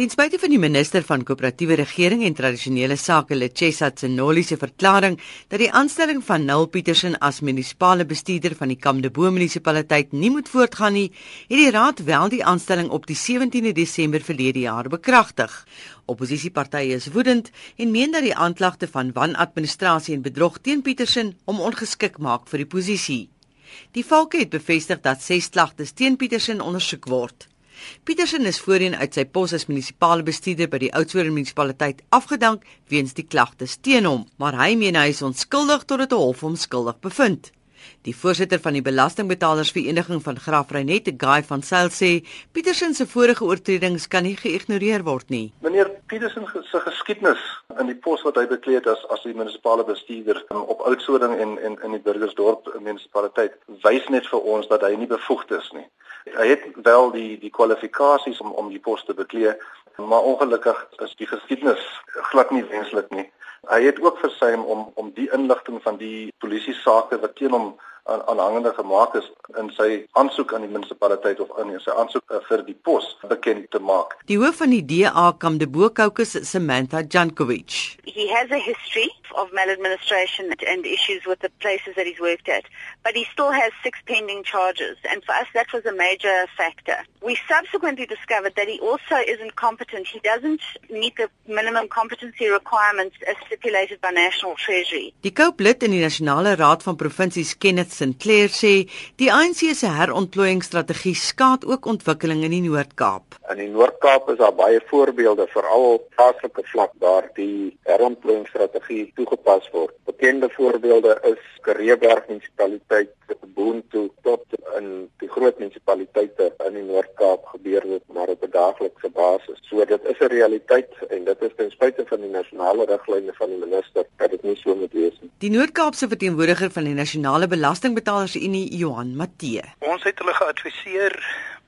Ten spyte van die minister van koöperatiewe regering en tradisionele sake Letsesa Tsenoli se verklaring dat die aanstelling van Nul Petersen as munisipale bestuurder van die Kamdebo munisipaliteit nie moet voortgaan nie, het die raad wel die aanstelling op die 17de Desember verlede jaar bekragtig. Opposisiepartye is woedend en meen dat die aanklagte van wanadministrasie en bedrog teen Petersen hom ongeskik maak vir die posisie. Die valke het bevestig dat ses klagtes teen Petersen ondersoek word. Petersen is voorheen uit sy pos as munisipale bestuurder by die Oudtshoorn munisipaliteit afgedank weens die klagtes teen hom, maar hy meen hy is onskuldig totdat 'n hof hom skuldig bevind. Die voorsitter van die Belastingbetalersvereniging van Graafreinet, Guy van Sail sê, Petersen se vorige oortredings kan nie geïgnoreer word nie. Meneer Petersen se geskiedenis in die pos wat hy bekleed het as as die munisipale bestuurder op Oudtshoorn en en in die Burgersdorp munisipaliteit wys net vir ons dat hy nie bevoegd is nie. Hy het wel die die kwalifikasies om om die pos te beklee, maar ongelukkig is die geskiedenis glad nie wenslik nie. Hy het ook versuim om om die inligting van die polisie sake wat teen hom aan aanhangende gemaak is in sy aansoek aan die munisipaliteit of in sy aansoek uh, vir die pos bekend te maak. Die hoof van die DA Kamdebo Caucus Samantha Jankovic. He has a history of maladministration and issues with the places that he's worked at, but he still has six pending charges and for us that was a major factor. We subsequently discovered that he also isn't competent. He doesn't meet the minimum competency requirements as stipulated by National Treasury. Die Kouplid in die Nasionale Raad van Provinsies Kenneth Sinclair sê die ANC se herontplooiingsstrategie skaad ook ontwikkeling in die Noord-Kaap. In die Noord-Kaap is daar baie voorbeelde veral op plaaslike vlak waar die herontplooiingsstrategie toegepas word. Bekende voorbeelde is Kareeberg munisipaliteit, Boontoe tot in die groot munisipaliteite in die Noord-Kaap gebeur dit maar op 'n daaglikse basis. So dit is 'n realiteit en dit is ten spyte van die nasionale riglyne van die minister dat dit nie so moet wees nie. Die Noord-Kaapse verteenwoordiger van die Nasionale Belastingbetalers Unie, Johan Matthee. Ons het hulle geadviseer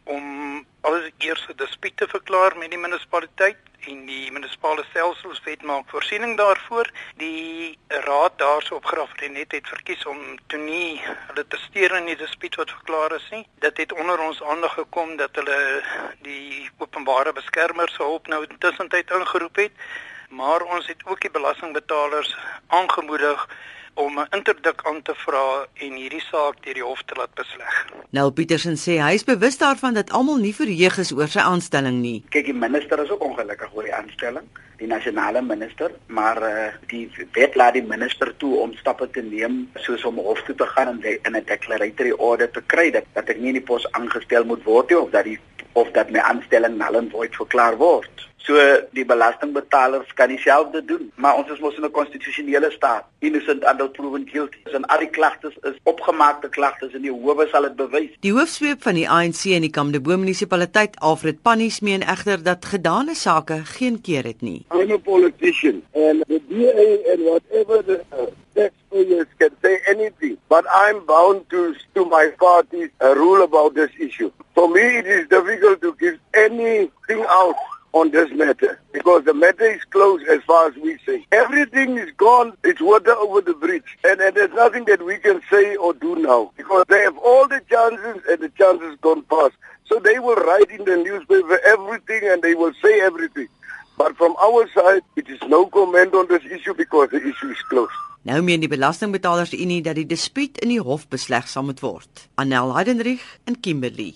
om alles eers 'n dispuut te verklaar met die munisipaliteit en die munisipale stelselswet maak voorsiening daarvoor. Die raad daarso op Graafrenet het verkies om toe nie hulle te steur in die dispuut wat verklaar is nie. Dit het onder ons aandag gekom dat hulle die openbare beskermer se hulp nou tussentyd ingeroep het, maar ons het ook die belastingbetalers aangemoedig om 'n interdik aan te vra en hierdie saak deur die hof te laat besleg. Nou Petersen sê hy is bewus daarvan dat almal nie verheug is oor sy aanstelling nie. Kyk, die minister is ook ongelukkig oor die aanstelling, die nasionale minister, maar uh, die wet laat die minister toe om stappe te neem soos om hof toe te gaan en in 'n declaratory order te kry dat dat ek nie in die pos aangestel moet word nie of dat die of dat my aanstelling null and void verklaar word. So die belastingbetalers kan dieselfde doen, maar ons is mos in 'n konstitusionele staat. Innocent until proven guilty. En al die klagtes is opgemaakte klagtes en die howe sal dit bewys. Die hoofsweep van die ANC in die Kamdebo munisipaliteit, Alfred Pannies, meen egter dat gedane sake geen keer het nie. I'm a politician and the DA and whatever the I'm bound to to my party's rule about this issue. For me, it is difficult to give anything out on this matter because the matter is closed as far as we say. Everything is gone. It's water over the bridge. And, and there's nothing that we can say or do now because they have all the chances and the chances gone past. So they will write in the newspaper everything and they will say everything. But from our side, it is no comment on this issue because the issue is closed. Nou meen die Belastingbetalers Unie dat die dispuut in die hof besleg sal moet word. Anel Heidenrich in Kimberley.